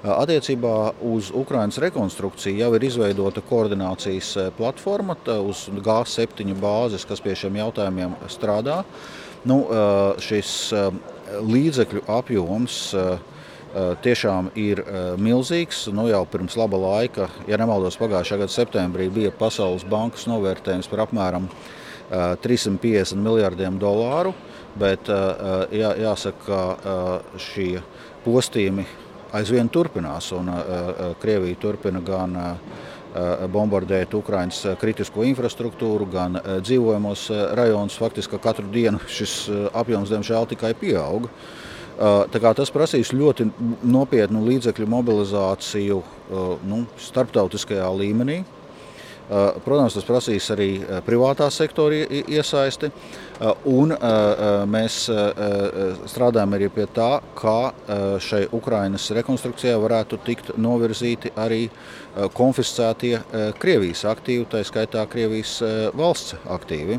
Attiecībā uz Ukraiņas rekonstrukciju jau ir izveidota koordinācijas platforma uz G7 bāzes, kas pie šiem jautājumiem strādā. Nu, šis līdzekļu apjoms tiešām ir milzīgs. Nu, jau pirms laba laika, ja nemaldos, pagājušā gada septembrī bija Pasaules bankas novērtējums par apmēram 350 miljardiem dolāru. Bet jā, jāsaka, ka šie postījumi aizvien turpinās, un Krievija turpina gan bombardēt Ukraiņas kritisko infrastruktūru, gan dzīvojamos rajonus. Faktiski katru dienu šis apjoms, diemžēl, tikai pieauga. Tas prasīs ļoti nopietnu līdzekļu mobilizāciju nu, starptautiskajā līmenī. Protams, tas prasīs arī privātā sektora iesaisti. Un mēs strādājam arī pie tā, kā šai Ukrainas rekonstrukcijai varētu tikt novirzīti arī konfiscētie Krievijas aktīvi, tā skaitā Krievijas valsts aktīvi.